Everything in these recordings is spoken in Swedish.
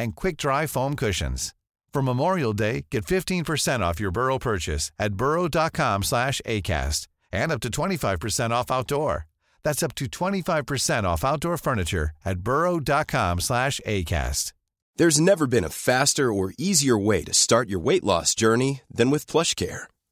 and quick-dry foam cushions. For Memorial Day, get 15% off your Burrow purchase at burrow.com slash ACAST and up to 25% off outdoor. That's up to 25% off outdoor furniture at burrow.com slash ACAST. There's never been a faster or easier way to start your weight loss journey than with PlushCare.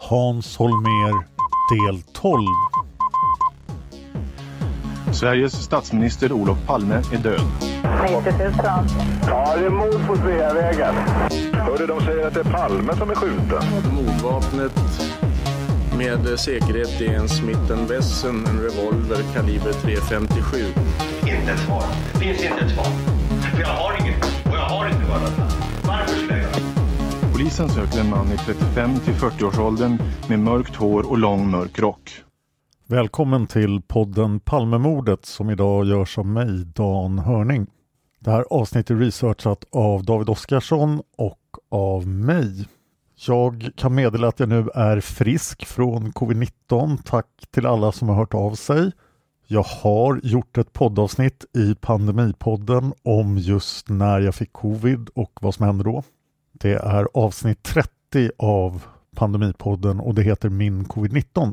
Hans Holmer, del 12. Sveriges statsminister Olof Palme är död. 90 000. Ja, det är mord på Sveavägen. Hörde de säger att det är Palme som är skjuten. Mordvapnet med säkerhet är en Smith Wesson, en revolver kaliber .357. Inte ett svar. Det finns inte ett svar. För jag har inget. Och jag har inte varit Varför skulle Polisen söker en man i 35 till 40-årsåldern med mörkt hår och lång mörk rock. Välkommen till podden Palmemordet som idag görs av mig, Dan Hörning. Det här avsnittet är researchat av David Oskarsson och av mig. Jag kan meddela att jag nu är frisk från covid-19. Tack till alla som har hört av sig. Jag har gjort ett poddavsnitt i Pandemipodden om just när jag fick covid och vad som hände då. Det är avsnitt 30 av Pandemipodden och det heter Min covid-19.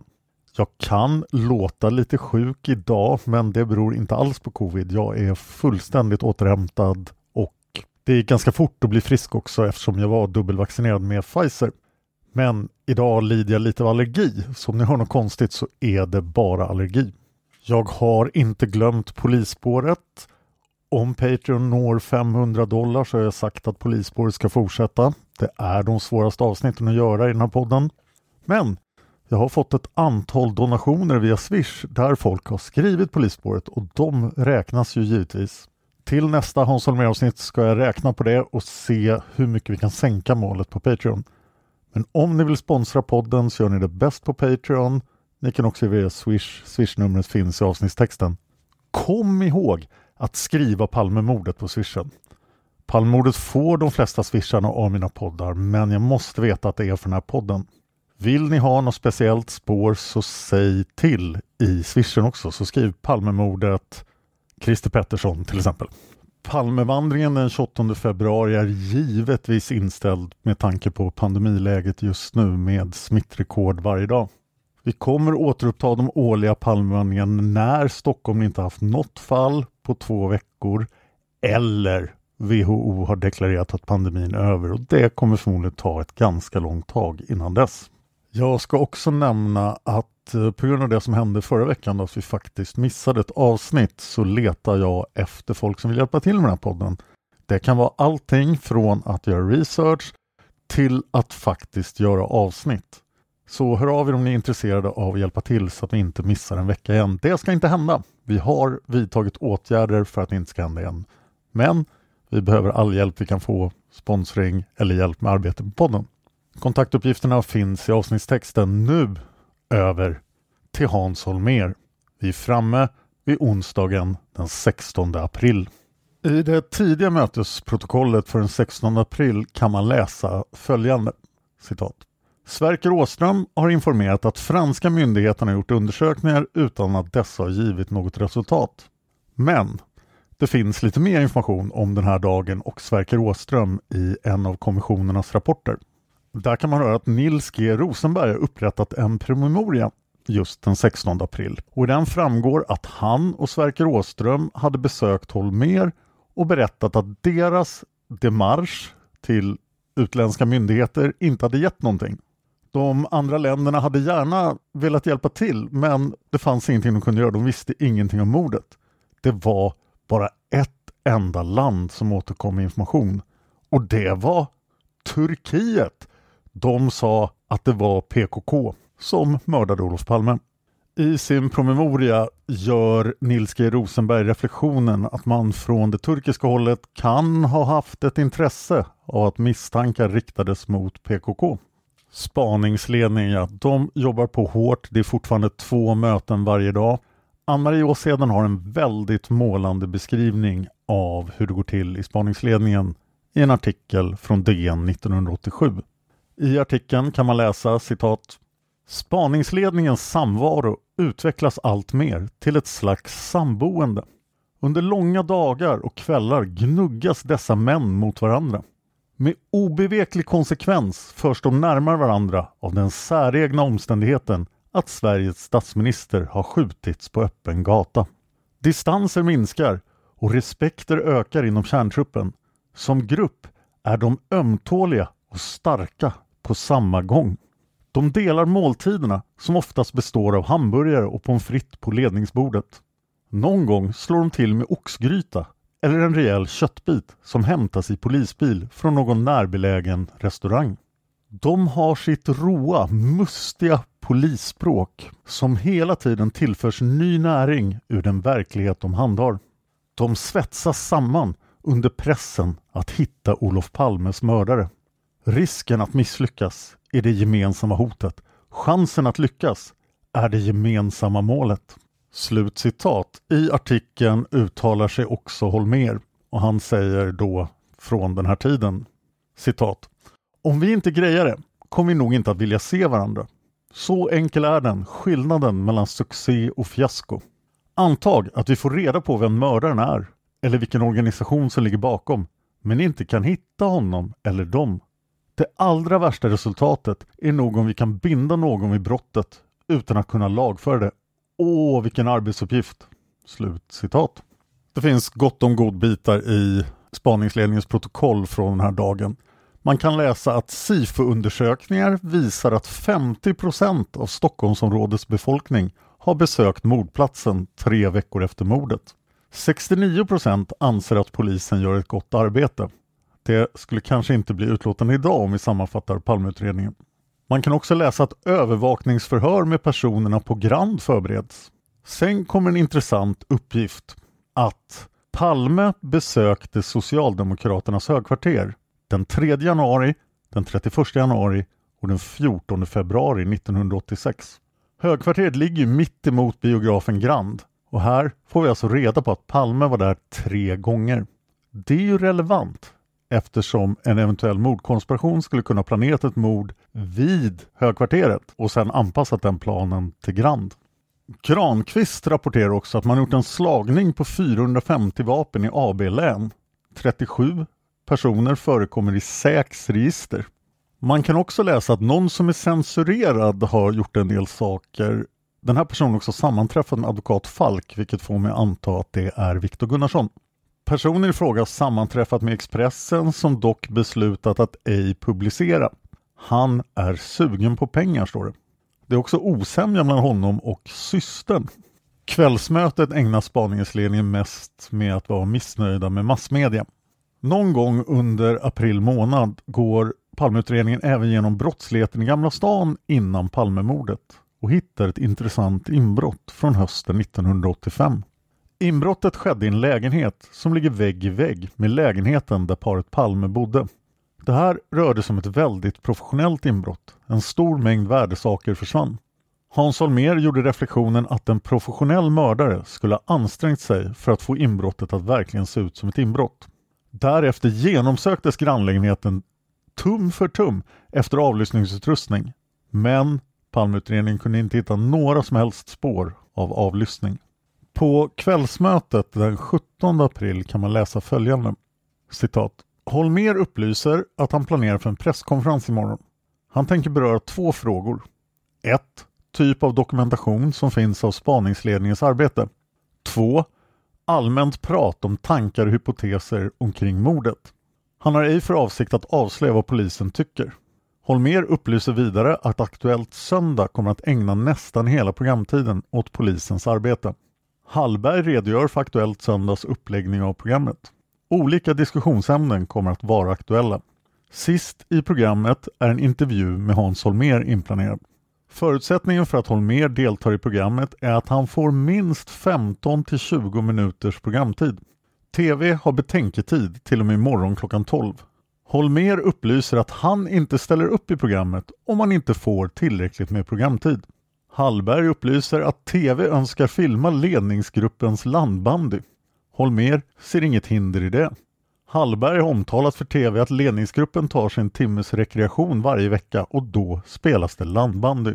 Jag kan låta lite sjuk idag men det beror inte alls på covid. Jag är fullständigt återhämtad och det är ganska fort att bli frisk också eftersom jag var dubbelvaccinerad med Pfizer. Men idag lider jag lite av allergi, så om ni hör något konstigt så är det bara allergi. Jag har inte glömt polisspåret. Om Patreon når 500 dollar så har jag sagt att polisspåret ska fortsätta. Det är de svåraste avsnitten att göra i den här podden. Men jag har fått ett antal donationer via Swish där folk har skrivit polisspåret och de räknas ju givetvis. Till nästa Hans Holmér-avsnitt ska jag räkna på det och se hur mycket vi kan sänka målet på Patreon. Men om ni vill sponsra podden så gör ni det bäst på Patreon. Ni kan också via Swish. Swish-numret finns i avsnittstexten. Kom ihåg att skriva Palmemordet på swishen. Palmemordet får de flesta swisharna av mina poddar men jag måste veta att det är för den här podden. Vill ni ha något speciellt spår så säg till i swishen också så skriv Palmemordet Christer Pettersson till exempel. Palmevandringen den 28 februari är givetvis inställd med tanke på pandemiläget just nu med smittrekord varje dag. Vi kommer återuppta de årliga Palmevandringarna när Stockholm inte haft något fall på två veckor eller WHO har deklarerat att pandemin är över och det kommer förmodligen ta ett ganska långt tag innan dess. Jag ska också nämna att eh, på grund av det som hände förra veckan, då, att vi faktiskt missade ett avsnitt, så letar jag efter folk som vill hjälpa till med den här podden. Det kan vara allting från att göra research till att faktiskt göra avsnitt. Så hör av er om ni är intresserade av att hjälpa till så att vi inte missar en vecka igen. Det ska inte hända. Vi har vidtagit åtgärder för att det inte ska hända igen. Men vi behöver all hjälp vi kan få, sponsring eller hjälp med arbetet med podden. Kontaktuppgifterna finns i avsnittstexten nu över till Hans Holmer. Vi är framme vid onsdagen den 16 april. I det tidiga mötesprotokollet för den 16 april kan man läsa följande citat. Sverker Åström har informerat att franska myndigheterna gjort undersökningar utan att dessa har givit något resultat. Men det finns lite mer information om den här dagen och Sverker Åström i en av kommissionernas rapporter. Där kan man höra att Nils G Rosenberg har upprättat en promemoria just den 16 april och i den framgår att han och Sverker Åström hade besökt Holmer och berättat att deras demarsch, till utländska myndigheter inte hade gett någonting. De andra länderna hade gärna velat hjälpa till men det fanns ingenting de kunde göra. De visste ingenting om mordet. Det var bara ett enda land som återkom med information och det var Turkiet. De sa att det var PKK som mördade Olof Palme. I sin promemoria gör Nils G Rosenberg reflektionen att man från det turkiska hållet kan ha haft ett intresse av att misstankar riktades mot PKK. Spaningsledningen, ja, de jobbar på hårt. Det är fortfarande två möten varje dag. Ann-Marie Åseden har en väldigt målande beskrivning av hur det går till i spaningsledningen i en artikel från DN 1987. I artikeln kan man läsa citat Spaningsledningens samvaro utvecklas allt mer till ett slags samboende. Under långa dagar och kvällar gnuggas dessa män mot varandra. Med obeveklig konsekvens förs de närmare varandra av den säregna omständigheten att Sveriges statsminister har skjutits på öppen gata. Distanser minskar och respekter ökar inom kärntruppen. Som grupp är de ömtåliga och starka på samma gång. De delar måltiderna som oftast består av hamburgare och pommes frites på ledningsbordet. Någon gång slår de till med oxgryta eller en rejäl köttbit som hämtas i polisbil från någon närbelägen restaurang. De har sitt roa, mustiga polisspråk som hela tiden tillförs ny näring ur den verklighet de handhar. De svetsas samman under pressen att hitta Olof Palmes mördare. Risken att misslyckas är det gemensamma hotet. Chansen att lyckas är det gemensamma målet. Slutcitat. I artikeln uttalar sig också Holmer och han säger då från den här tiden citat. Om vi inte grejar det kommer vi nog inte att vilja se varandra. Så enkel är den, skillnaden mellan succé och fiasko. Antag att vi får reda på vem mördaren är eller vilken organisation som ligger bakom men inte kan hitta honom eller dem. Det allra värsta resultatet är nog om vi kan binda någon vid brottet utan att kunna lagföra det. Åh, vilken arbetsuppgift! Slut citat. Det finns gott om godbitar i spaningsledningens protokoll från den här dagen. Man kan läsa att SIFO-undersökningar visar att 50% av Stockholmsområdets befolkning har besökt mordplatsen tre veckor efter mordet. 69% anser att polisen gör ett gott arbete. Det skulle kanske inte bli utlåtande idag om vi sammanfattar Palmeutredningen. Man kan också läsa att övervakningsförhör med personerna på Grand förbereds. Sen kommer en intressant uppgift att Palme besökte Socialdemokraternas högkvarter den 3 januari, den 31 januari och den 14 februari 1986. Högkvarteret ligger mitt emot biografen Grand och här får vi alltså reda på att Palme var där tre gånger. Det är ju relevant eftersom en eventuell mordkonspiration skulle kunna planerat ett mord vid högkvarteret och sedan anpassat den planen till Grand. Granqvist rapporterar också att man gjort en slagning på 450 vapen i AB-län. 37 personer förekommer i SÄKs register. Man kan också läsa att någon som är censurerad har gjort en del saker. Den här personen har också sammanträffat med advokat Falk, vilket får mig anta att det är Viktor Gunnarsson. Personen i fråga har sammanträffat med Expressen som dock beslutat att ej publicera. Han är sugen på pengar, står det. Det är också osämja mellan honom och systern. Kvällsmötet ägnar spaningsledningen mest med att vara missnöjda med massmedia. Någon gång under april månad går Palmeutredningen även genom brottsligheten i Gamla stan innan Palmemordet och hittar ett intressant inbrott från hösten 1985. Inbrottet skedde i en lägenhet som ligger vägg i vägg med lägenheten där paret Palme bodde. Det här rörde sig om ett väldigt professionellt inbrott. En stor mängd värdesaker försvann. Hans Holmér gjorde reflektionen att en professionell mördare skulle ha ansträngt sig för att få inbrottet att verkligen se ut som ett inbrott. Därefter genomsöktes grannlägenheten tum för tum efter avlyssningsutrustning. Men Palmeutredningen kunde inte hitta några som helst spår av avlyssning. På kvällsmötet den 17 april kan man läsa följande. Citat. Holmer upplyser att han planerar för en presskonferens imorgon. Han tänker beröra två frågor. 1. Typ av dokumentation som finns av spaningsledningens arbete. 2. Allmänt prat om tankar och hypoteser omkring mordet. Han har ej för avsikt att avslöja vad polisen tycker. Holmer upplyser vidare att Aktuellt Söndag kommer att ägna nästan hela programtiden åt polisens arbete. Hallberg redogör för Aktuellt Söndags uppläggning av programmet. Olika diskussionsämnen kommer att vara aktuella. Sist i programmet är en intervju med Hans Holmer inplanerad. Förutsättningen för att Holmer deltar i programmet är att han får minst 15 till 20 minuters programtid. TV har betänketid till och med imorgon klockan 12. Holmer upplyser att han inte ställer upp i programmet om han inte får tillräckligt med programtid. Hallberg upplyser att TV önskar filma ledningsgruppens landbandy. Holmer ser inget hinder i det. Hallberg har omtalat för TV att ledningsgruppen tar sin timmes rekreation varje vecka och då spelas det landbandy.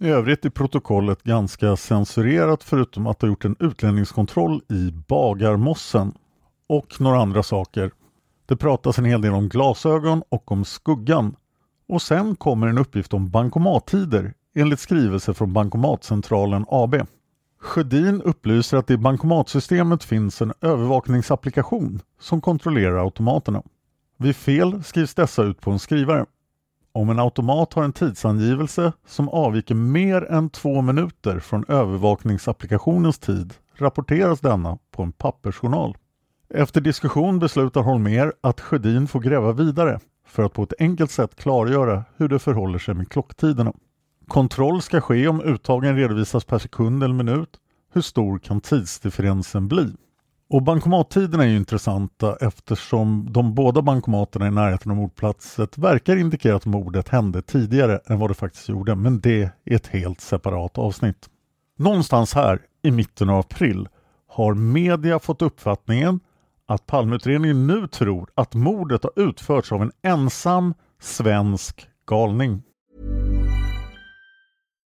I övrigt är protokollet ganska censurerat förutom att ha gjort en utlänningskontroll i Bagarmossen och några andra saker. Det pratas en hel del om glasögon och om skuggan. Och sen kommer en uppgift om bankomattider enligt skrivelse från Bankomatcentralen AB. Sjödin upplyser att det i bankomatsystemet finns en övervakningsapplikation som kontrollerar automaterna. Vid fel skrivs dessa ut på en skrivare. Om en automat har en tidsangivelse som avviker mer än två minuter från övervakningsapplikationens tid rapporteras denna på en pappersjournal. Efter diskussion beslutar Holmer att Sjödin får gräva vidare för att på ett enkelt sätt klargöra hur det förhåller sig med klocktiderna. Kontroll ska ske om uttagen redovisas per sekund eller minut. Hur stor kan tidsdifferensen bli? Och bankomattiderna är ju intressanta eftersom de båda bankomaterna i närheten av mordplatset verkar indikera att mordet hände tidigare än vad det faktiskt gjorde, men det är ett helt separat avsnitt. Någonstans här i mitten av april har media fått uppfattningen att Palmeutredningen nu tror att mordet har utförts av en ensam svensk galning.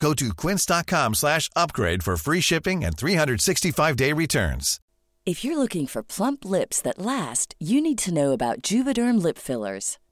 Go to quince.com slash upgrade for free shipping and 365-day returns. If you're looking for plump lips that last, you need to know about Juvederm lip fillers.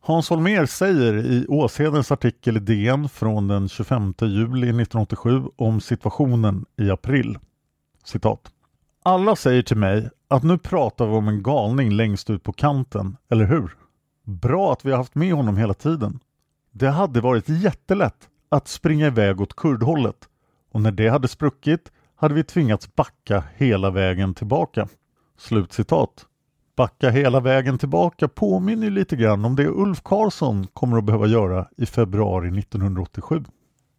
Hans Holmér säger i Åshedens artikel i DN från den 25 juli 1987 om situationen i april. Citat. Alla säger till mig att nu pratar vi om en galning längst ut på kanten, eller hur? Bra att vi har haft med honom hela tiden. Det hade varit jättelätt att springa iväg åt kurdhållet och när det hade spruckit hade vi tvingats backa hela vägen tillbaka. Slutcitat. Backa hela vägen tillbaka påminner ju lite grann om det Ulf Karlsson kommer att behöva göra i februari 1987.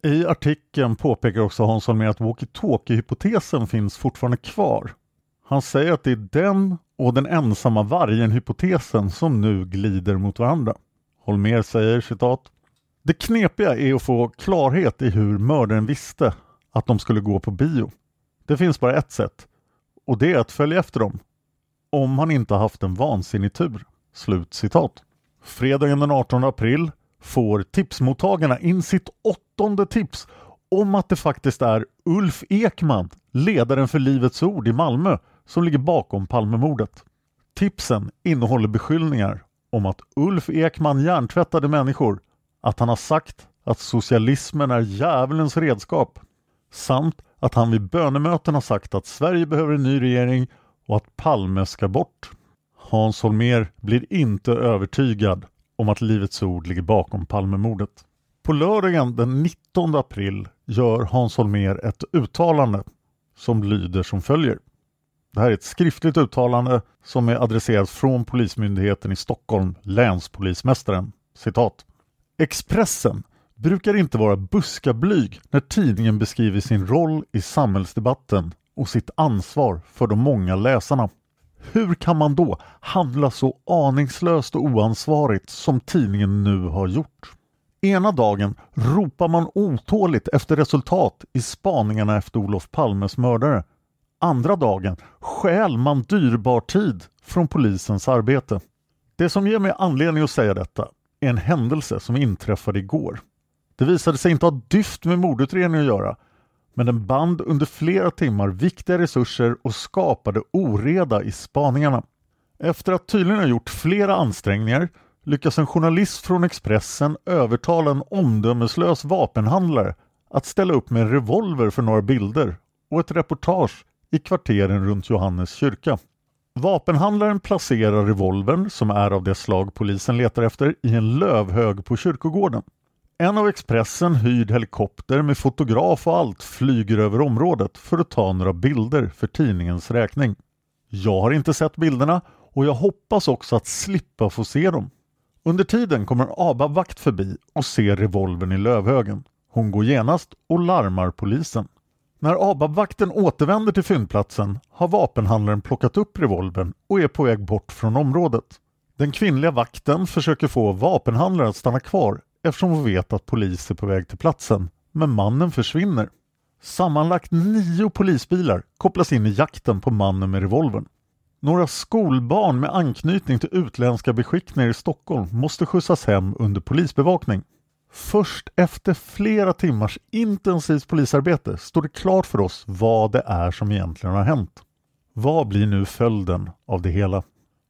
I artikeln påpekar också Hans Holmér att walkie-talkie-hypotesen finns fortfarande kvar. Han säger att det är den och den ensamma vargen-hypotesen som nu glider mot varandra. Holmér säger citat Det knepiga är att få klarhet i hur mördaren visste att de skulle gå på bio. Det finns bara ett sätt och det är att följa efter dem. Om han inte haft en vansinnig tur. Slut citat. Fredagen den 18 april får tipsmottagarna in sitt åttonde tips om att det faktiskt är Ulf Ekman, ledaren för Livets Ord i Malmö, som ligger bakom Palmemordet. Tipsen innehåller beskyllningar om att Ulf Ekman hjärntvättade människor, att han har sagt att socialismen är djävulens redskap samt att han vid bönemöten har sagt att Sverige behöver en ny regering och att Palme ska bort. Hans Holmér blir inte övertygad om att Livets Ord ligger bakom Palmemordet. På lördagen den 19 april gör Hans Holmér ett uttalande som lyder som följer. Det här är ett skriftligt uttalande som är adresserat från Polismyndigheten i Stockholm, länspolismästaren. Citat. Expressen brukar inte vara buskablyg när tidningen beskriver sin roll i samhällsdebatten och sitt ansvar för de många läsarna. Hur kan man då handla så aningslöst och oansvarigt som tidningen nu har gjort? Ena dagen ropar man otåligt efter resultat i spaningarna efter Olof Palmes mördare. Andra dagen stjäl man dyrbar tid från polisens arbete. Det som ger mig anledning att säga detta är en händelse som inträffade igår. Det visade sig inte ha dyft med mordutredningen att göra men den band under flera timmar viktiga resurser och skapade oreda i spaningarna. Efter att tydligen ha gjort flera ansträngningar lyckas en journalist från Expressen övertala en omdömeslös vapenhandlare att ställa upp med en revolver för några bilder och ett reportage i kvarteren runt Johannes kyrka. Vapenhandlaren placerar revolvern, som är av det slag polisen letar efter, i en lövhög på kyrkogården. En av Expressen hyrd helikopter med fotograf och allt flyger över området för att ta några bilder för tidningens räkning. Jag har inte sett bilderna och jag hoppas också att slippa få se dem. Under tiden kommer en ABAB-vakt förbi och ser revolvern i lövhögen. Hon går genast och larmar polisen. När ABAB-vakten återvänder till fyndplatsen har vapenhandlaren plockat upp revolvern och är på väg bort från området. Den kvinnliga vakten försöker få vapenhandlaren att stanna kvar eftersom hon vet att polis är på väg till platsen, men mannen försvinner. Sammanlagt nio polisbilar kopplas in i jakten på mannen med revolvern. Några skolbarn med anknytning till utländska beskickningar i Stockholm måste skjutsas hem under polisbevakning. Först efter flera timmars intensivt polisarbete står det klart för oss vad det är som egentligen har hänt. Vad blir nu följden av det hela?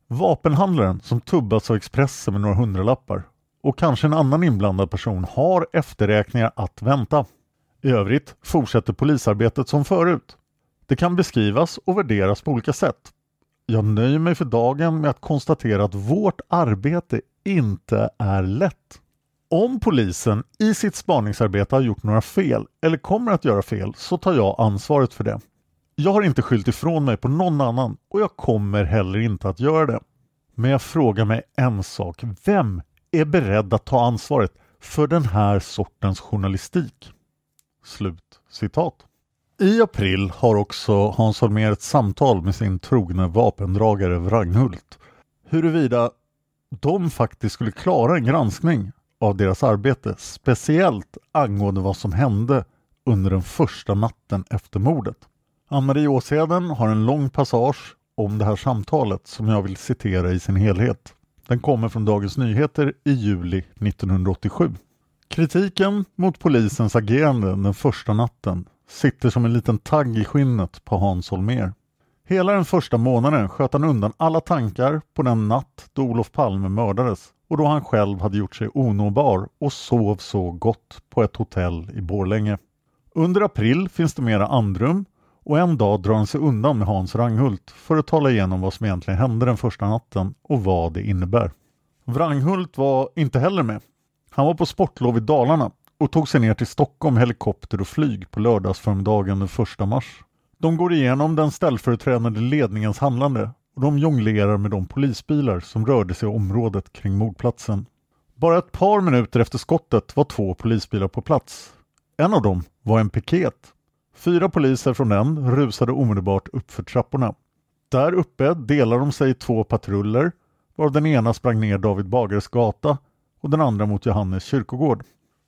Vapenhandlaren som tubbats av Expressen med några hundralappar och kanske en annan inblandad person har efterräkningar att vänta. I övrigt fortsätter polisarbetet som förut. Det kan beskrivas och värderas på olika sätt. Jag nöjer mig för dagen med att konstatera att vårt arbete inte är lätt. Om polisen i sitt spaningsarbete har gjort några fel eller kommer att göra fel så tar jag ansvaret för det. Jag har inte skyllt ifrån mig på någon annan och jag kommer heller inte att göra det. Men jag frågar mig en sak. Vem är beredd att ta ansvaret för den här sortens journalistik. Slut citat. I april har också Hans Holmér ett samtal med sin trogne vapendragare Wranghult huruvida de faktiskt skulle klara en granskning av deras arbete, speciellt angående vad som hände under den första natten efter mordet. Ann-Marie Åsheden har en lång passage om det här samtalet som jag vill citera i sin helhet. Den kommer från Dagens Nyheter i juli 1987. Kritiken mot polisens agerande den första natten sitter som en liten tagg i skinnet på Hans Holmér. Hela den första månaden sköt han undan alla tankar på den natt då Olof Palme mördades och då han själv hade gjort sig onåbar och sov så gott på ett hotell i Borlänge. Under april finns det mera andrum och en dag drar han sig undan med Hans Wranghult för att tala igenom vad som egentligen hände den första natten och vad det innebär. Wranghult var inte heller med. Han var på sportlov i Dalarna och tog sig ner till Stockholm helikopter och flyg på lördagsförmiddagen den 1 mars. De går igenom den ställföreträdande ledningens handlande och de jonglerar med de polisbilar som rörde sig i området kring mordplatsen. Bara ett par minuter efter skottet var två polisbilar på plats. En av dem var en piket. Fyra poliser från den rusade omedelbart upp för trapporna. Där uppe delade de sig i två patruller varav den ena sprang ner David Bagares gata och den andra mot Johannes kyrkogård.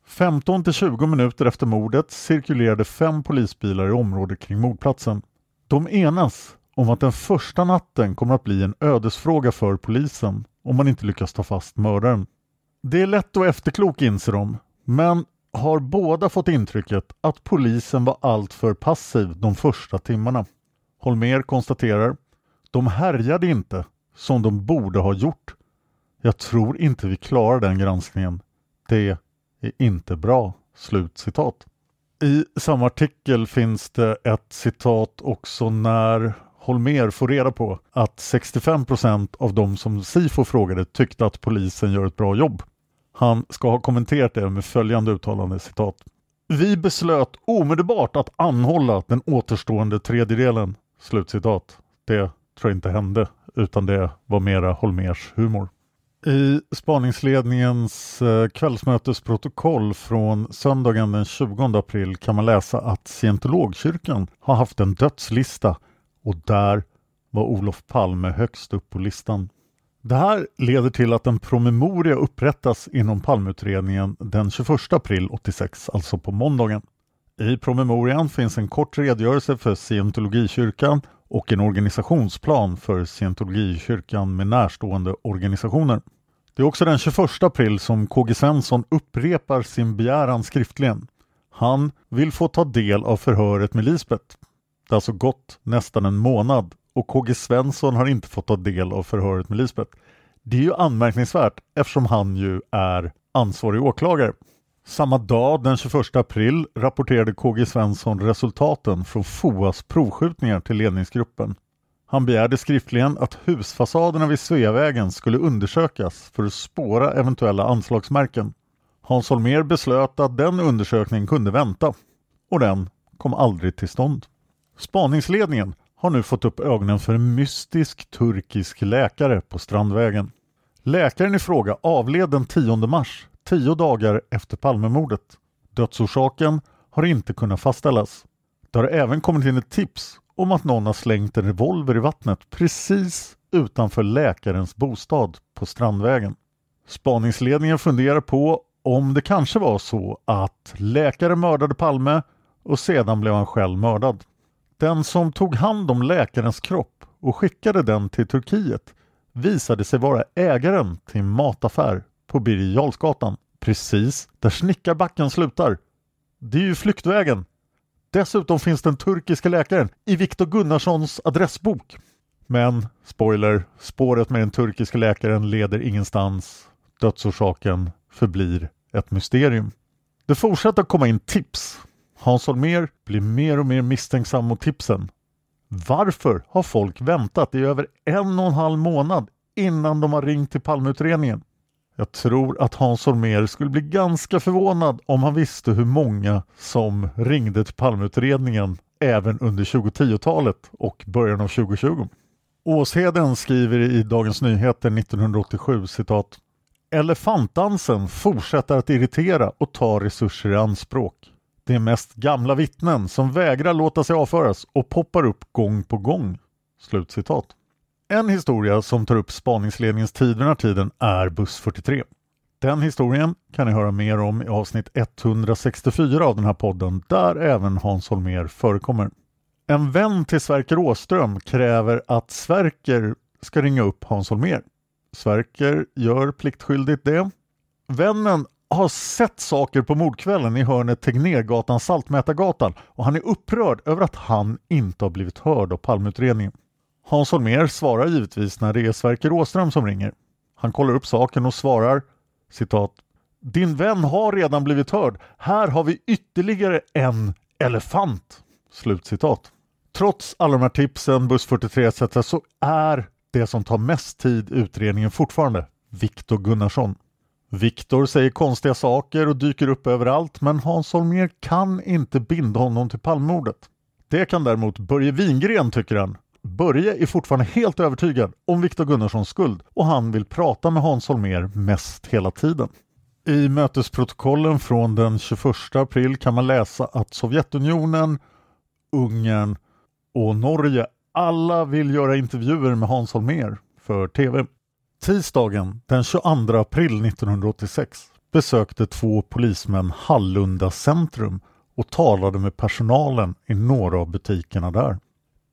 15 till 20 minuter efter mordet cirkulerade fem polisbilar i området kring mordplatsen. De enas om att den första natten kommer att bli en ödesfråga för polisen om man inte lyckas ta fast mördaren. Det är lätt att efterklok inser de, men har båda fått intrycket att polisen var alltför passiv de första timmarna. Holmer konstaterar, de härjade inte som de borde ha gjort. Jag tror inte vi klarar den granskningen. Det är inte bra." Slut citat. I samma artikel finns det ett citat också när Holmer får reda på att 65 procent av de som Sifo frågade tyckte att polisen gör ett bra jobb. Han ska ha kommenterat det med följande uttalande citat. Vi beslöt omedelbart att anhålla den återstående tredjedelen. Slutcitat. Det tror jag inte hände utan det var mera Holmers humor. I spaningsledningens eh, kvällsmötesprotokoll från söndagen den 20 april kan man läsa att scientologkyrkan har haft en dödslista och där var Olof Palme högst upp på listan. Det här leder till att en promemoria upprättas inom Palmeutredningen den 21 april 86, alltså på måndagen. I promemorian finns en kort redogörelse för scientologikyrkan och en organisationsplan för scientologikyrkan med närstående organisationer. Det är också den 21 april som KG Svensson upprepar sin begäran skriftligen. Han vill få ta del av förhöret med Lisbeth. Det har alltså gått nästan en månad och KG Svensson har inte fått ta del av förhöret med Lisbeth. Det är ju anmärkningsvärt eftersom han ju är ansvarig åklagare. Samma dag, den 21 april, rapporterade KG Svensson resultaten från FOAs provskjutningar till ledningsgruppen. Han begärde skriftligen att husfasaderna vid Sveavägen skulle undersökas för att spåra eventuella anslagsmärken. Hans Holmér beslöt att den undersökningen kunde vänta och den kom aldrig till stånd. Spaningsledningen har nu fått upp ögonen för en mystisk turkisk läkare på Strandvägen. Läkaren i fråga avled den 10 mars tio dagar efter Palmemordet. Dödsorsaken har inte kunnat fastställas. Det har även kommit in ett tips om att någon har slängt en revolver i vattnet precis utanför läkarens bostad på Strandvägen. Spaningsledningen funderar på om det kanske var så att läkaren mördade Palme och sedan blev han själv mördad. Den som tog hand om läkarens kropp och skickade den till Turkiet visade sig vara ägaren till en mataffär på Birger Jarlsgatan, precis där Snickarbacken slutar. Det är ju flyktvägen. Dessutom finns den turkiska läkaren i Viktor Gunnarssons adressbok. Men, spoiler, spåret med den turkiska läkaren leder ingenstans. Dödsorsaken förblir ett mysterium. Det fortsätter att komma in tips. Hans Holmér blir mer och mer misstänksam mot tipsen. Varför har folk väntat i över en och en halv månad innan de har ringt till Palmeutredningen? Jag tror att Hans Holmér skulle bli ganska förvånad om han visste hur många som ringde till Palmeutredningen även under 2010-talet och början av 2020. Åsheden skriver i Dagens Nyheter 1987 citat Elefantdansen fortsätter att irritera och ta resurser i anspråk. Det är mest gamla vittnen som vägrar låta sig avföras och poppar upp gång på gång. Slutcitat. En historia som tar upp spaningsledningens tid vid den här tiden är buss 43. Den historien kan ni höra mer om i avsnitt 164 av den här podden där även Hans Holmér förekommer. En vän till Sverker Åström kräver att Sverker ska ringa upp Hans Holmér. Sverker gör pliktskyldigt det. Vännen har sett saker på mordkvällen i hörnet Tegnérgatan Saltmätargatan och han är upprörd över att han inte har blivit hörd av palmutredningen. Hans Holmér svarar givetvis när det är Sverker Åström som ringer. Han kollar upp saken och svarar citat Din vän har redan blivit hörd. Här har vi ytterligare en elefant. Slutcitat. Trots alla de här tipsen, buss 43 etc. så är det som tar mest tid i utredningen fortfarande Viktor Gunnarsson. Viktor säger konstiga saker och dyker upp överallt men Hans Holmér kan inte binda honom till Palmemordet. Det kan däremot Börje Wingren tycker han Börje är fortfarande helt övertygad om Viktor Gunnarssons skuld och han vill prata med Hans Holmér mest hela tiden. I mötesprotokollen från den 21 april kan man läsa att Sovjetunionen, Ungern och Norge alla vill göra intervjuer med Hans Holmér för TV. Tisdagen den 22 april 1986 besökte två polismän Hallunda centrum och talade med personalen i några av butikerna där.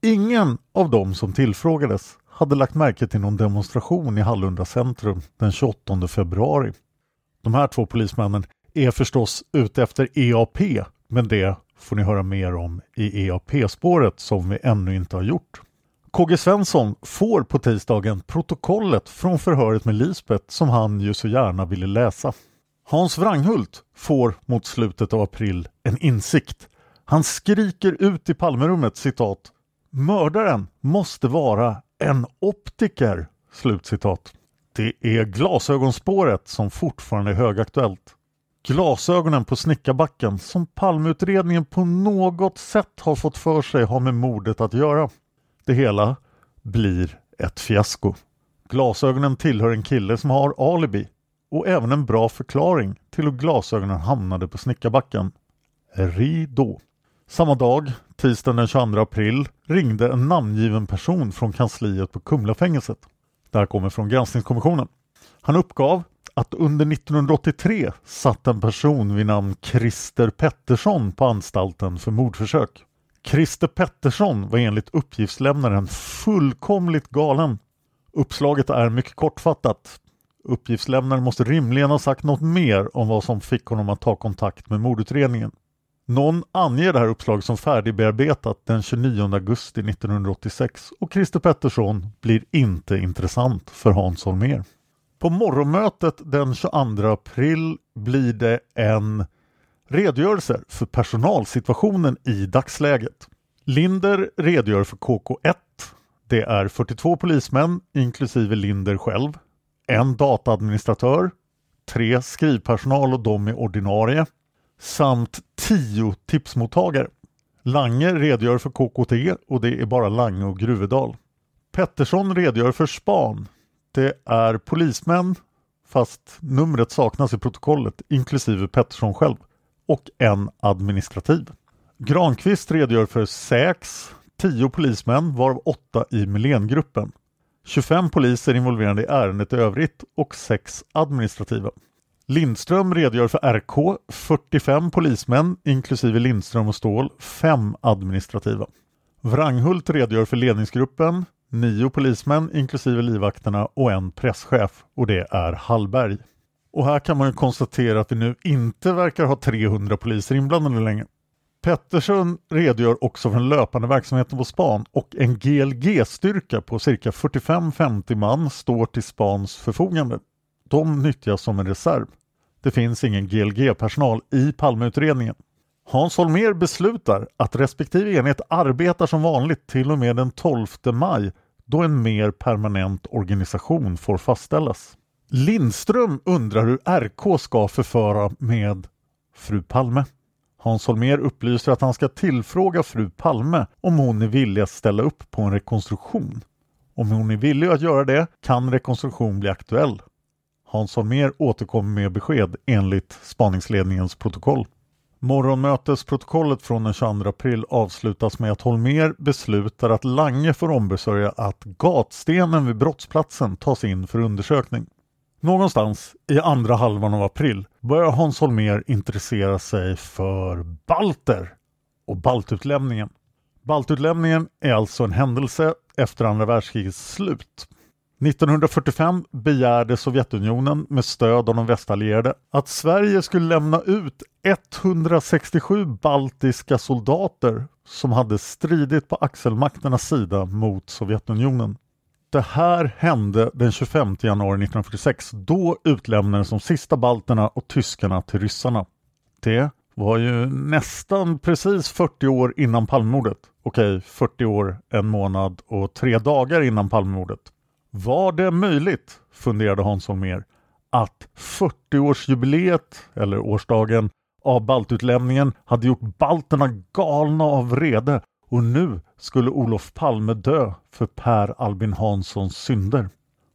Ingen av dem som tillfrågades hade lagt märke till någon demonstration i Hallunda centrum den 28 februari. De här två polismännen är förstås ute efter EAP, men det får ni höra mer om i EAP-spåret som vi ännu inte har gjort. KG Svensson får på tisdagen protokollet från förhöret med Lisbeth som han ju så gärna ville läsa. Hans Wranghult får mot slutet av april en insikt. Han skriker ut i Palmerummet citat Mördaren måste vara en optiker. Slutcitat. Det är glasögonspåret som fortfarande är högaktuellt. Glasögonen på Snickarbacken som Palmeutredningen på något sätt har fått för sig har med mordet att göra. Det hela blir ett fiasko. Glasögonen tillhör en kille som har alibi och även en bra förklaring till hur glasögonen hamnade på Snickarbacken. Ridå. Samma dag, tisdagen den 22 april, ringde en namngiven person från kansliet på Kumlafängelset. Det här kommer från granskningskommissionen. Han uppgav att under 1983 satt en person vid namn Christer Pettersson på anstalten för mordförsök. Christer Pettersson var enligt uppgiftslämnaren fullkomligt galen. Uppslaget är mycket kortfattat. Uppgiftslämnaren måste rimligen ha sagt något mer om vad som fick honom att ta kontakt med mordutredningen. Någon anger det här uppslaget som färdigbearbetat den 29 augusti 1986 och Christer Pettersson blir inte intressant för Hans Holmér. På morgonmötet den 22 april blir det en redogörelse för personalsituationen i dagsläget. Linder redogör för KK1. Det är 42 polismän inklusive Linder själv, en dataadministratör, tre skrivpersonal och de är ordinarie samt 10 tipsmottagare. Lange redogör för KKT och det är bara Lange och Gruvedal. Pettersson redogör för SPAN. Det är polismän fast numret saknas i protokollet inklusive Pettersson själv och en administrativ. Granqvist redogör för 6, 10 polismän varav 8 i Milengruppen. 25 poliser involverade i ärendet i övrigt och 6 administrativa. Lindström redogör för RK, 45 polismän inklusive Lindström och Ståhl, 5 administrativa. Wranghult redogör för ledningsgruppen, 9 polismän inklusive livvakterna och en presschef och det är Hallberg. Och här kan man ju konstatera att vi nu inte verkar ha 300 poliser inblandade längre. Pettersson redogör också för den löpande verksamheten på span och en GLG-styrka på cirka 45-50 man står till spans förfogande. De nyttjas som en reserv. Det finns ingen GLG-personal i Palmeutredningen. Hans Holmér beslutar att respektive enhet arbetar som vanligt till och med den 12 maj då en mer permanent organisation får fastställas. Lindström undrar hur RK ska förföra med fru Palme. Hans Holmér upplyser att han ska tillfråga fru Palme om hon är villig att ställa upp på en rekonstruktion. Om hon är villig att göra det kan rekonstruktion bli aktuell. Hans Holmér återkommer med besked enligt spaningsledningens protokoll. Morgonmötesprotokollet från den 22 april avslutas med att Holmér beslutar att Lange får ombesörja att gatstenen vid brottsplatsen tas in för undersökning. Någonstans i andra halvan av april börjar Hans Holmér intressera sig för balter och baltutlämningen. Baltutlämningen är alltså en händelse efter andra världskrigets slut 1945 begärde Sovjetunionen med stöd av de västallierade att Sverige skulle lämna ut 167 baltiska soldater som hade stridit på axelmakternas sida mot Sovjetunionen. Det här hände den 25 januari 1946. Då utlämnades de sista balterna och tyskarna till ryssarna. Det var ju nästan precis 40 år innan Palmemordet. Okej, 40 år, en månad och tre dagar innan Palmemordet. Var det möjligt, funderade Hans Holmér, att 40-årsjubileet, eller årsdagen, av baltutlämningen hade gjort balterna galna av vrede och nu skulle Olof Palme dö för Per Albin Hanssons synder.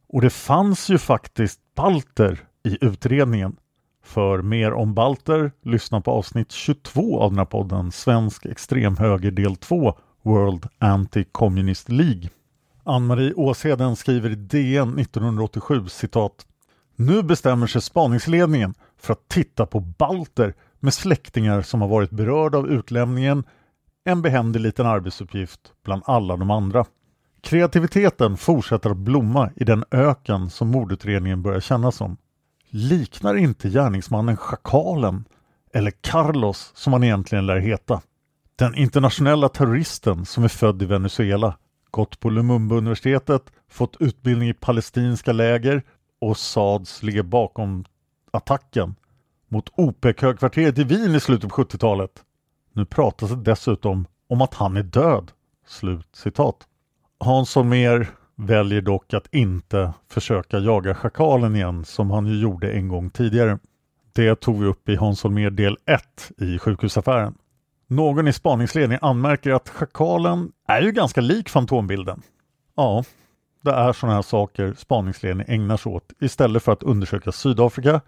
Och det fanns ju faktiskt balter i utredningen. För mer om balter, lyssna på avsnitt 22 av den här podden Svensk extremhöger del 2 World Anti-Communist League. Ann-Marie Åsheden skriver i DN 1987 citat Nu bestämmer sig spaningsledningen för att titta på balter med släktingar som har varit berörda av utlämningen en behändig liten arbetsuppgift bland alla de andra. Kreativiteten fortsätter att blomma i den öken som mordutredningen börjar kännas som. Liknar inte gärningsmannen Schakalen eller Carlos som han egentligen lär heta? Den internationella terroristen som är född i Venezuela, gått på Lumumba-universitetet, fått utbildning i palestinska läger och SADS ligga bakom attacken mot OPEC-högkvarteret i Wien i slutet på 70-talet. Nu pratas det dessutom om att han är död. Slut citat. Hans Holmér väljer dock att inte försöka jaga schakalen igen som han ju gjorde en gång tidigare. Det tog vi upp i Hans Holmér del 1 i sjukhusaffären. Någon i spaningsledningen anmärker att schakalen är ju ganska lik fantombilden. Ja, det är sådana här saker spaningsledningen ägnar sig åt istället för att undersöka Sydafrika,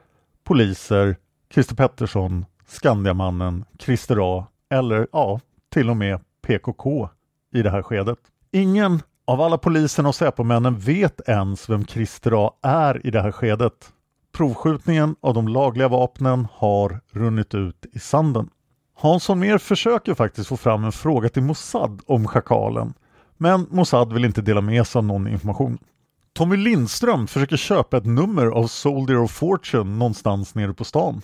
poliser, Christer Pettersson, Skandiamannen, Christer A eller ja, till och med PKK i det här skedet. Ingen av alla poliserna och Säpomännen vet ens vem Christer A är i det här skedet. Provskjutningen av de lagliga vapnen har runnit ut i sanden. Hans Holmér försöker faktiskt få fram en fråga till Mossad om schakalen, men Mossad vill inte dela med sig av någon information. Tommy Lindström försöker köpa ett nummer av Soldier of Fortune någonstans nere på stan.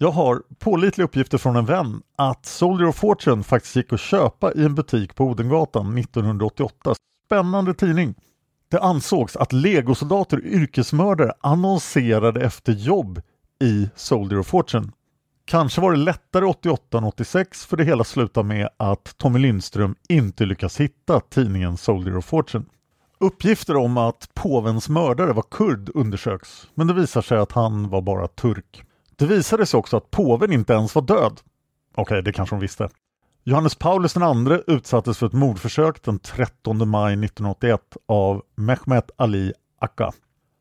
Jag har pålitliga uppgifter från en vän att Soldier of Fortune faktiskt gick att köpa i en butik på Odengatan 1988. Spännande tidning! Det ansågs att legosoldater och yrkesmördare annonserade efter jobb i Soldier of Fortune. Kanske var det lättare 88 än 86 för det hela slutar med att Tommy Lindström inte lyckas hitta tidningen Soldier of Fortune. Uppgifter om att påvens mördare var kurd undersöks, men det visar sig att han var bara turk. Det visade sig också att påven inte ens var död. Okej, okay, det kanske de visste. Johannes Paulus II utsattes för ett mordförsök den 13 maj 1981 av Mehmet Ali Akka.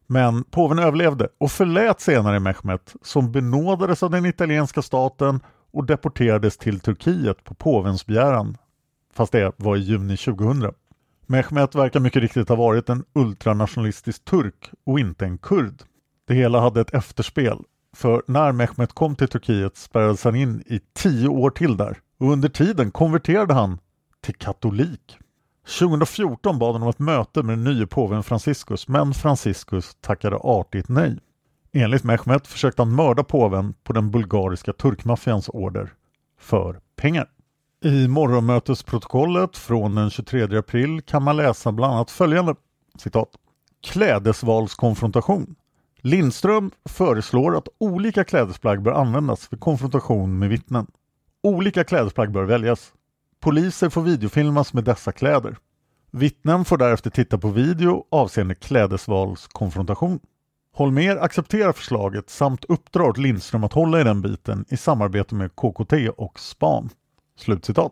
Men påven överlevde och förlät senare Mehmet som benådades av den italienska staten och deporterades till Turkiet på påvens begäran. Fast det var i juni 2000. Mehmet verkar mycket riktigt ha varit en ultranationalistisk turk och inte en kurd. Det hela hade ett efterspel för när Mehmet kom till Turkiet spärrades han in i tio år till där och under tiden konverterade han till katolik. 2014 bad han om ett möte med den nye påven Franciscus men Franciscus tackade artigt nej. Enligt Mehmet försökte han mörda påven på den bulgariska turkmaffians order för pengar. I morgonmötesprotokollet från den 23 april kan man läsa bland annat följande citat. Klädesvalskonfrontation Lindström föreslår att olika klädesplagg bör användas vid konfrontation med vittnen. Olika klädesplagg bör väljas. Poliser får videofilmas med dessa kläder. Vittnen får därefter titta på video avseende klädesvalskonfrontation. Holmer accepterar förslaget samt uppdrar åt Lindström att hålla i den biten i samarbete med KKT och SPAN. Slutcitat.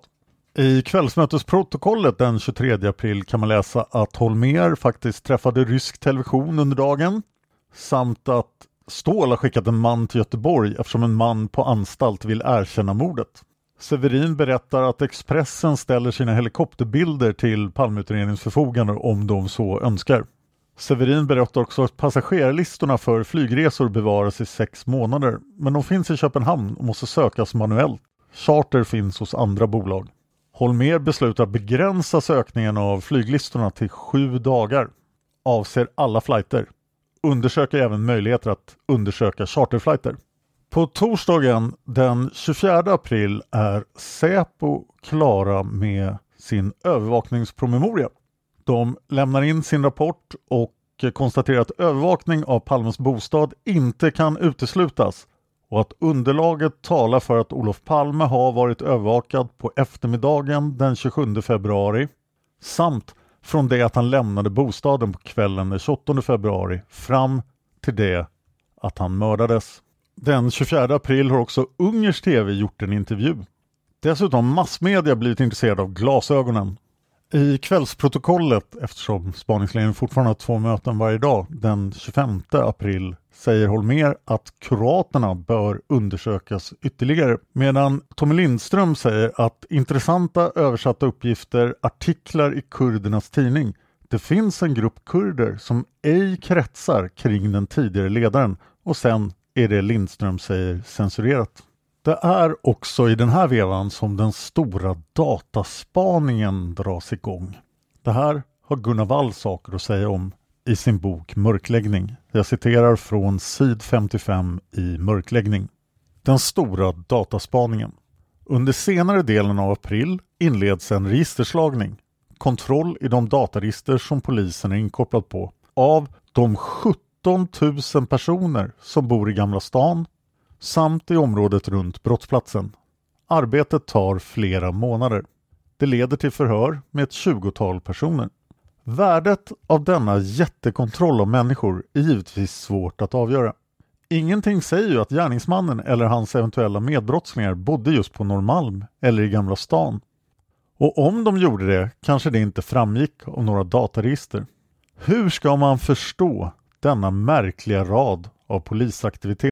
I kvällsmötesprotokollet den 23 april kan man läsa att Holmer faktiskt träffade rysk television under dagen samt att Ståhl har skickat en man till Göteborg eftersom en man på anstalt vill erkänna mordet. Severin berättar att Expressen ställer sina helikopterbilder till Palmeutredningens förfogande om de så önskar. Severin berättar också att passagerarlistorna för flygresor bevaras i sex månader, men de finns i Köpenhamn och måste sökas manuellt. Charter finns hos andra bolag. Holmer beslutar att begränsa sökningen av flyglistorna till sju dagar. Avser alla flighter undersöker även möjligheter att undersöka charterflighter. På torsdagen den 24 april är Säpo klara med sin övervakningspromemoria. De lämnar in sin rapport och konstaterar att övervakning av Palmes bostad inte kan uteslutas och att underlaget talar för att Olof Palme har varit övervakad på eftermiddagen den 27 februari samt från det att han lämnade bostaden på kvällen den 28 februari fram till det att han mördades. Den 24 april har också Ungers TV gjort en intervju. Dessutom har massmedia blivit intresserade av glasögonen. I kvällsprotokollet, eftersom spaningsledningen fortfarande har två möten varje dag, den 25 april säger Holmer att kroaterna bör undersökas ytterligare medan Tommy Lindström säger att intressanta översatta uppgifter, artiklar i kurdernas tidning det finns en grupp kurder som ej kretsar kring den tidigare ledaren och sen är det Lindström säger censurerat. Det är också i den här vevan som den stora dataspaningen dras igång. Det här har Gunnar Wall saker att säga om i sin bok Mörkläggning. Jag citerar från sid 55 i Mörkläggning. Den stora dataspaningen. Under senare delen av april inleds en registerslagning, kontroll i de dataregister som polisen är inkopplad på, av de 17 000 personer som bor i Gamla stan samt i området runt brottsplatsen. Arbetet tar flera månader. Det leder till förhör med ett tjugotal personer. Värdet av denna jättekontroll av människor är givetvis svårt att avgöra. Ingenting säger ju att gärningsmannen eller hans eventuella medbrottslingar bodde just på Norrmalm eller i Gamla stan. Och om de gjorde det kanske det inte framgick av några dataregister. Hur ska man förstå denna märkliga rad av polisaktivitet?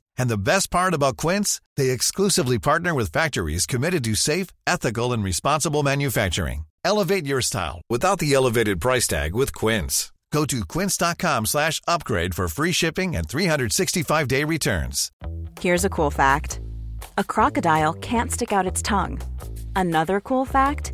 And the best part about Quince, they exclusively partner with factories committed to safe, ethical, and responsible manufacturing. Elevate your style without the elevated price tag with Quince. Go to quince.com slash upgrade for free shipping and 365-day returns. Here's a cool fact a crocodile can't stick out its tongue. Another cool fact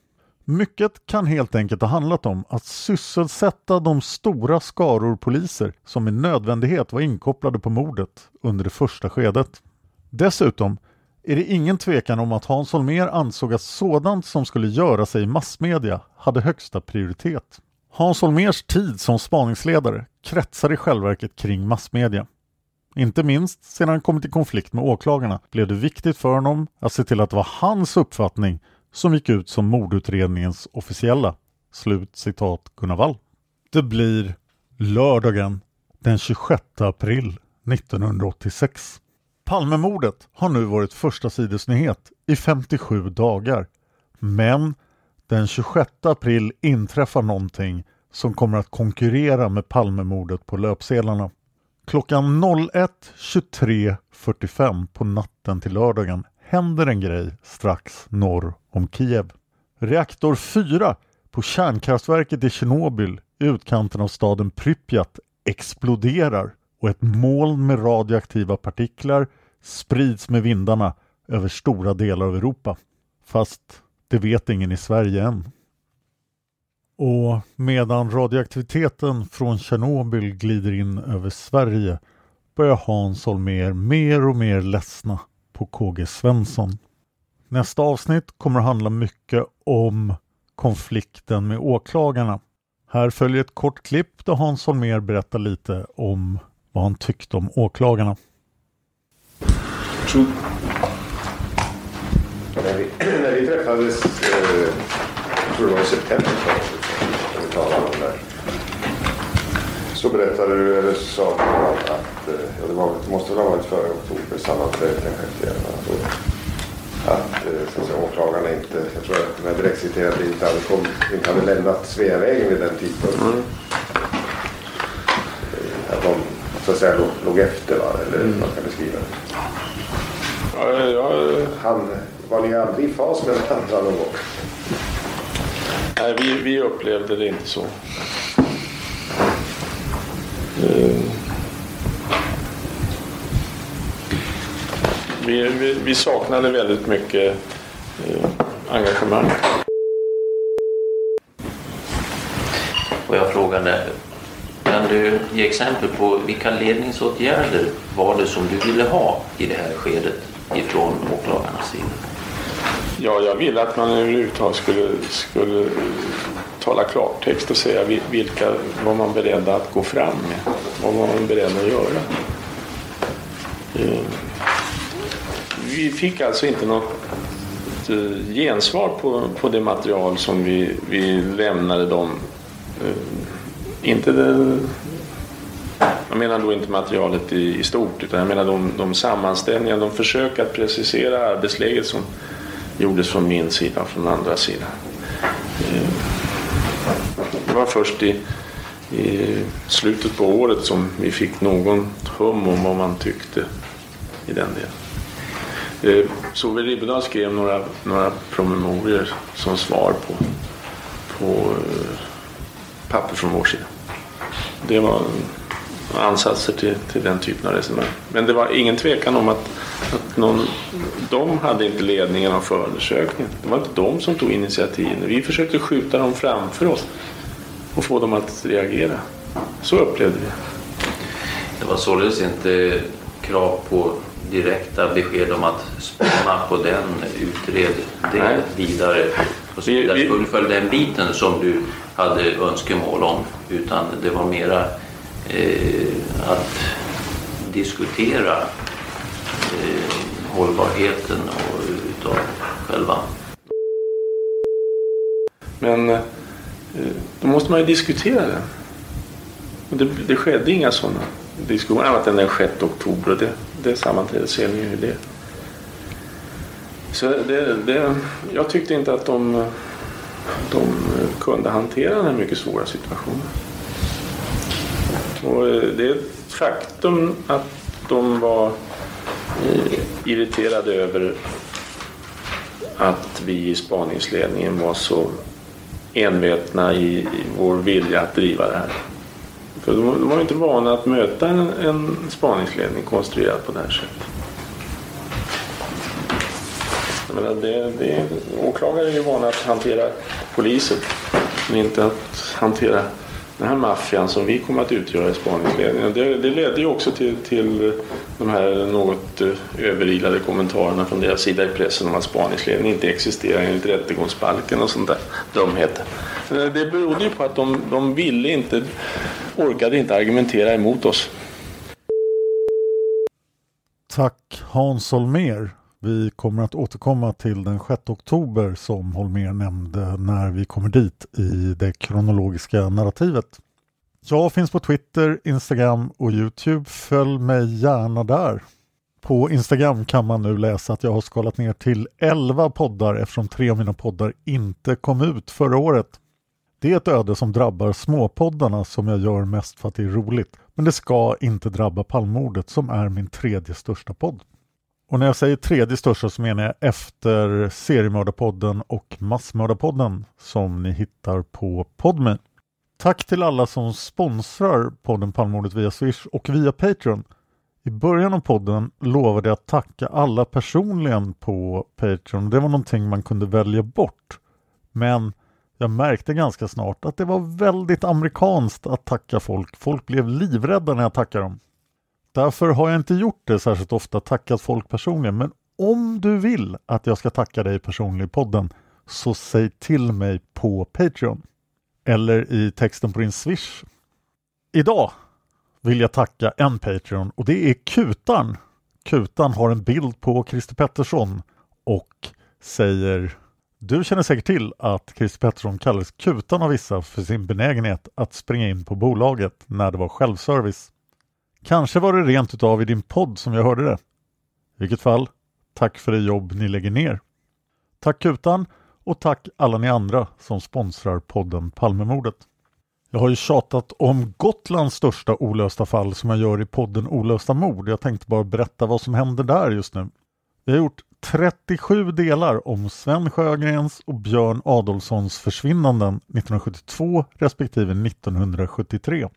Mycket kan helt enkelt ha handlat om att sysselsätta de stora skaror poliser som med nödvändighet var inkopplade på mordet under det första skedet. Dessutom är det ingen tvekan om att Hans Holmér ansåg att sådant som skulle göra sig i massmedia hade högsta prioritet. Hans Holmérs tid som spaningsledare kretsar i självverket kring massmedia. Inte minst sedan han kommit i konflikt med åklagarna blev det viktigt för honom att se till att det var hans uppfattning som gick ut som mordutredningens officiella. Slut citat Gunnar Wall. Det blir lördagen den 26 april 1986. Palmemordet har nu varit första sidesnyhet i 57 dagar. Men den 26 april inträffar någonting som kommer att konkurrera med Palmemordet på löpsedlarna. Klockan 01.23.45 på natten till lördagen händer en grej strax norr om Kiev. Reaktor 4 på kärnkraftverket i Tjernobyl i utkanten av staden Pripyat exploderar och ett moln med radioaktiva partiklar sprids med vindarna över stora delar av Europa. Fast det vet ingen i Sverige än. Och medan radioaktiviteten från Tjernobyl glider in över Sverige börjar Hans Holmér mer och mer ledsna på KG Svensson. Nästa avsnitt kommer att handla mycket om konflikten med åklagarna. Här följer ett kort klipp där Hans Holmér berättar lite om vad han tyckte om åklagarna. När vi, när vi träffades, eh, jag tror det var i september när vi talade om det så berättade du, eller sa du att, eh, ja, det, var, det måste väl ha varit före oktober sammanträdet den 6 januari att, eh, så att säga, åklagarna inte, jag tror att de här direkt citerade inte hade, kom, inte hade lämnat Sveavägen vid den tidpunkten. Mm. Eh, att de så att säga låg, låg efter va? eller mm. man kan beskriva det. Ja, ja, Han, var ni aldrig i fas med varandra någon gång? Nej, vi, vi upplevde det inte så. Eh, Vi, vi, vi saknade väldigt mycket eh, engagemang. Och jag frågade, kan du ge exempel på vilka ledningsåtgärder var det som du ville ha i det här skedet ifrån åklagarnas sida? Ja, jag ville att man överhuvudtaget skulle, skulle tala klartext och säga vi- vilka var man beredd att gå fram med. Vad var man beredd att göra. Vi fick alltså inte något eh, gensvar på, på det material som vi, vi lämnade dem. Eh, inte det, jag menar då inte materialet i, i stort utan jag menar de, de sammanställningar, de försök att precisera arbetsläget som gjordes från min sida och från andra sidan. Eh, det var först i, i slutet på året som vi fick någon hum om vad man tyckte i den delen. Eh, Solveig Riberdahl skrev några, några promemorior som svar på, på eh, papper från vår sida. Det var ansatser till, till den typen av resonemang. Men det var ingen tvekan om att, att någon, de hade inte ledningen av förundersökningen. Det var inte de som tog initiativen. Vi försökte skjuta dem framför oss och få dem att reagera. Så upplevde vi Det var således inte krav på direkta besked om att spana på den, utred det vidare och så vidare. Fullfölj den biten som du hade önskemål om. Utan det var mera eh, att diskutera eh, hållbarheten och, utav själva Men eh, då måste man ju diskutera den. Och det, det skedde inga sådana diskussioner annat än den 6 oktober. Och det, det sammanträdet ser ni ju det. Så det, det, jag tyckte inte att de, de kunde hantera den här mycket svåra situationen. Och eh, det är ett faktum att de var eh, irriterade över att vi i spaningsledningen var så envetna i vår vilja att driva det här. För de, de var ju inte vana att möta en, en spaningsledning konstruerad på det här sättet. Jag menar, det, det, åklagare är ju vana att hantera poliser, men inte att hantera den här maffian som vi kommer att utgöra i spaningsledningen. Det, det ledde ju också till, till de här något eh, överilade kommentarerna från deras sida i pressen om att spaningsledningen inte existerar enligt rättegångsbalken och sånt där dumheter. Eh, det berodde ju på att de, de ville inte, orkade inte argumentera emot oss. Tack Hans Holmér. Vi kommer att återkomma till den 6 oktober som Holmér nämnde när vi kommer dit i det kronologiska narrativet. Jag finns på Twitter, Instagram och Youtube. Följ mig gärna där. På Instagram kan man nu läsa att jag har skalat ner till 11 poddar eftersom tre av mina poddar inte kom ut förra året. Det är ett öde som drabbar småpoddarna som jag gör mest för att det är roligt. Men det ska inte drabba Palmordet som är min tredje största podd. Och när jag säger tredje största så menar jag efter Seriemördarpodden och Massmördarpodden som ni hittar på Podme. Tack till alla som sponsrar podden Palmordet via Swish och via Patreon. I början av podden lovade jag att tacka alla personligen på Patreon. Det var någonting man kunde välja bort. Men jag märkte ganska snart att det var väldigt amerikanskt att tacka folk. Folk blev livrädda när jag tackade dem. Därför har jag inte gjort det särskilt ofta, tackat folk personligen. Men om du vill att jag ska tacka dig personligen i podden så säg till mig på Patreon. Eller i texten på din Swish. Idag vill jag tacka en Patreon och det är Kutan. Kutan har en bild på Christer Pettersson och säger du känner säkert till att Christer Pettersson kallades Kutan av vissa för sin benägenhet att springa in på bolaget när det var självservice. Kanske var det rent utav i din podd som jag hörde det. I vilket fall, tack för det jobb ni lägger ner. Tack Kutan och tack alla ni andra som sponsrar podden Palmemordet. Jag har ju tjatat om Gotlands största olösta fall som jag gör i podden Olösta mord. Jag tänkte bara berätta vad som händer där just nu. Vi har gjort 37 delar om Sven Sjögrens och Björn Adolfssons försvinnanden 1972 respektive 1973.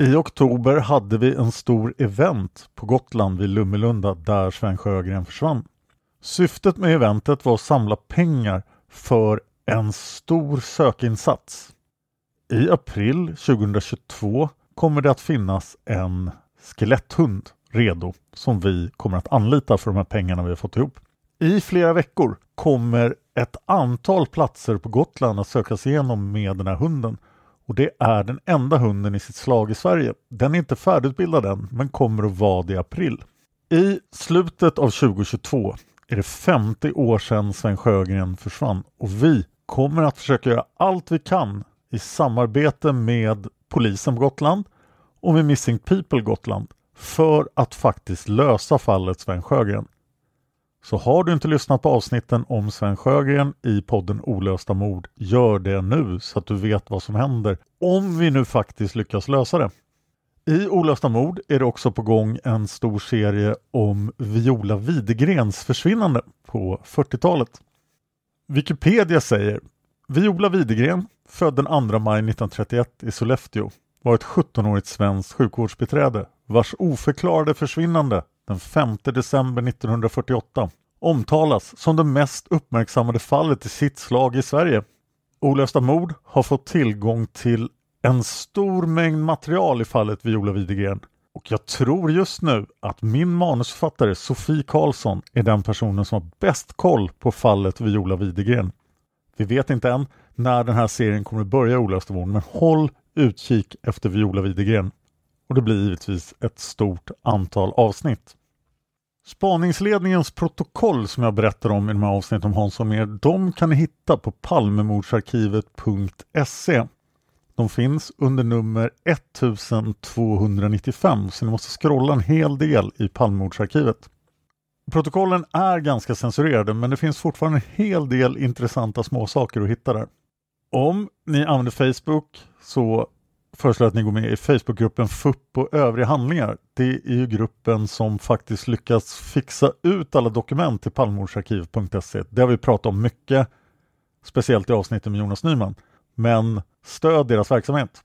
I oktober hade vi en stor event på Gotland vid Lummelunda där Sven Sjögren försvann. Syftet med eventet var att samla pengar för en stor sökinsats. I april 2022 kommer det att finnas en skeletthund redo som vi kommer att anlita för de här pengarna vi har fått ihop. I flera veckor kommer ett antal platser på Gotland att sökas igenom med den här hunden och det är den enda hunden i sitt slag i Sverige. Den är inte färdigutbildad än men kommer att vara det i april. I slutet av 2022 är det 50 år sedan Sven Sjögren försvann och vi kommer att försöka göra allt vi kan i samarbete med polisen på Gotland och med Missing People Gotland för att faktiskt lösa fallet Sven Sjögren. Så har du inte lyssnat på avsnitten om Sven Sjögren i podden Olösta mord, gör det nu så att du vet vad som händer om vi nu faktiskt lyckas lösa det. I Olösta mord är det också på gång en stor serie om Viola Widegrens försvinnande på 40-talet. Wikipedia säger Viola Widegren, född den 2 maj 1931 i Sollefteå, var ett 17-årigt svenskt sjukvårdsbiträde vars oförklarade försvinnande den 5 december 1948 omtalas som det mest uppmärksammade fallet i sitt slag i Sverige. Olösta mord har fått tillgång till en stor mängd material i fallet Viola Widegren och jag tror just nu att min manusförfattare Sofie Karlsson är den personen som har bäst koll på fallet Viola Widegren. Vi vet inte än när den här serien kommer börja börja Olösta mord men håll utkik efter Viola Widegren. Och det blir givetvis ett stort antal avsnitt. Spaningsledningens protokoll som jag berättar om i de här avsnitten om Hans mer, de kan ni hitta på palmemordsarkivet.se. De finns under nummer 1295 så ni måste scrolla en hel del i Palmemordsarkivet. Protokollen är ganska censurerade men det finns fortfarande en hel del intressanta småsaker att hitta där. Om ni använder Facebook så föreslår att ni går med i Facebookgruppen FUP och övriga handlingar. Det är ju gruppen som faktiskt lyckats fixa ut alla dokument till palmordsarkiv.se. Det har vi pratat om mycket, speciellt i avsnittet med Jonas Nyman. Men stöd deras verksamhet.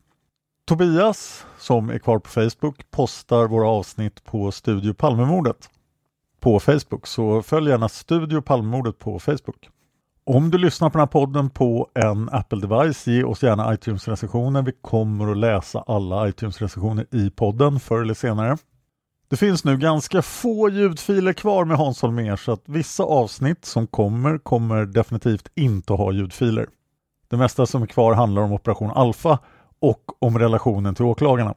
Tobias, som är kvar på Facebook, postar våra avsnitt på Studio Palmemordet på Facebook, så följ gärna Studio Palmemordet på Facebook. Om du lyssnar på den här podden på en Apple-device, ge oss gärna iTunes-recensioner. Vi kommer att läsa alla iTunes-recensioner i podden förr eller senare. Det finns nu ganska få ljudfiler kvar med Hans Holmér så att vissa avsnitt som kommer, kommer definitivt inte att ha ljudfiler. Det mesta som är kvar handlar om Operation Alpha och om relationen till åklagarna.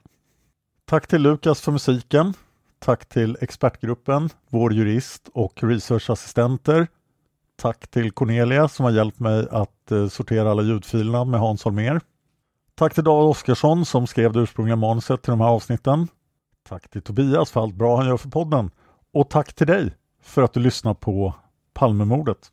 Tack till Lukas för musiken. Tack till expertgruppen, vår jurist och researchassistenter Tack till Cornelia som har hjälpt mig att eh, sortera alla ljudfilerna med Hans Holmér. Tack till David Oskarsson som skrev det ursprungliga manuset till de här avsnitten. Tack till Tobias för allt bra han gör för podden. Och tack till dig för att du lyssnar på Palmemordet.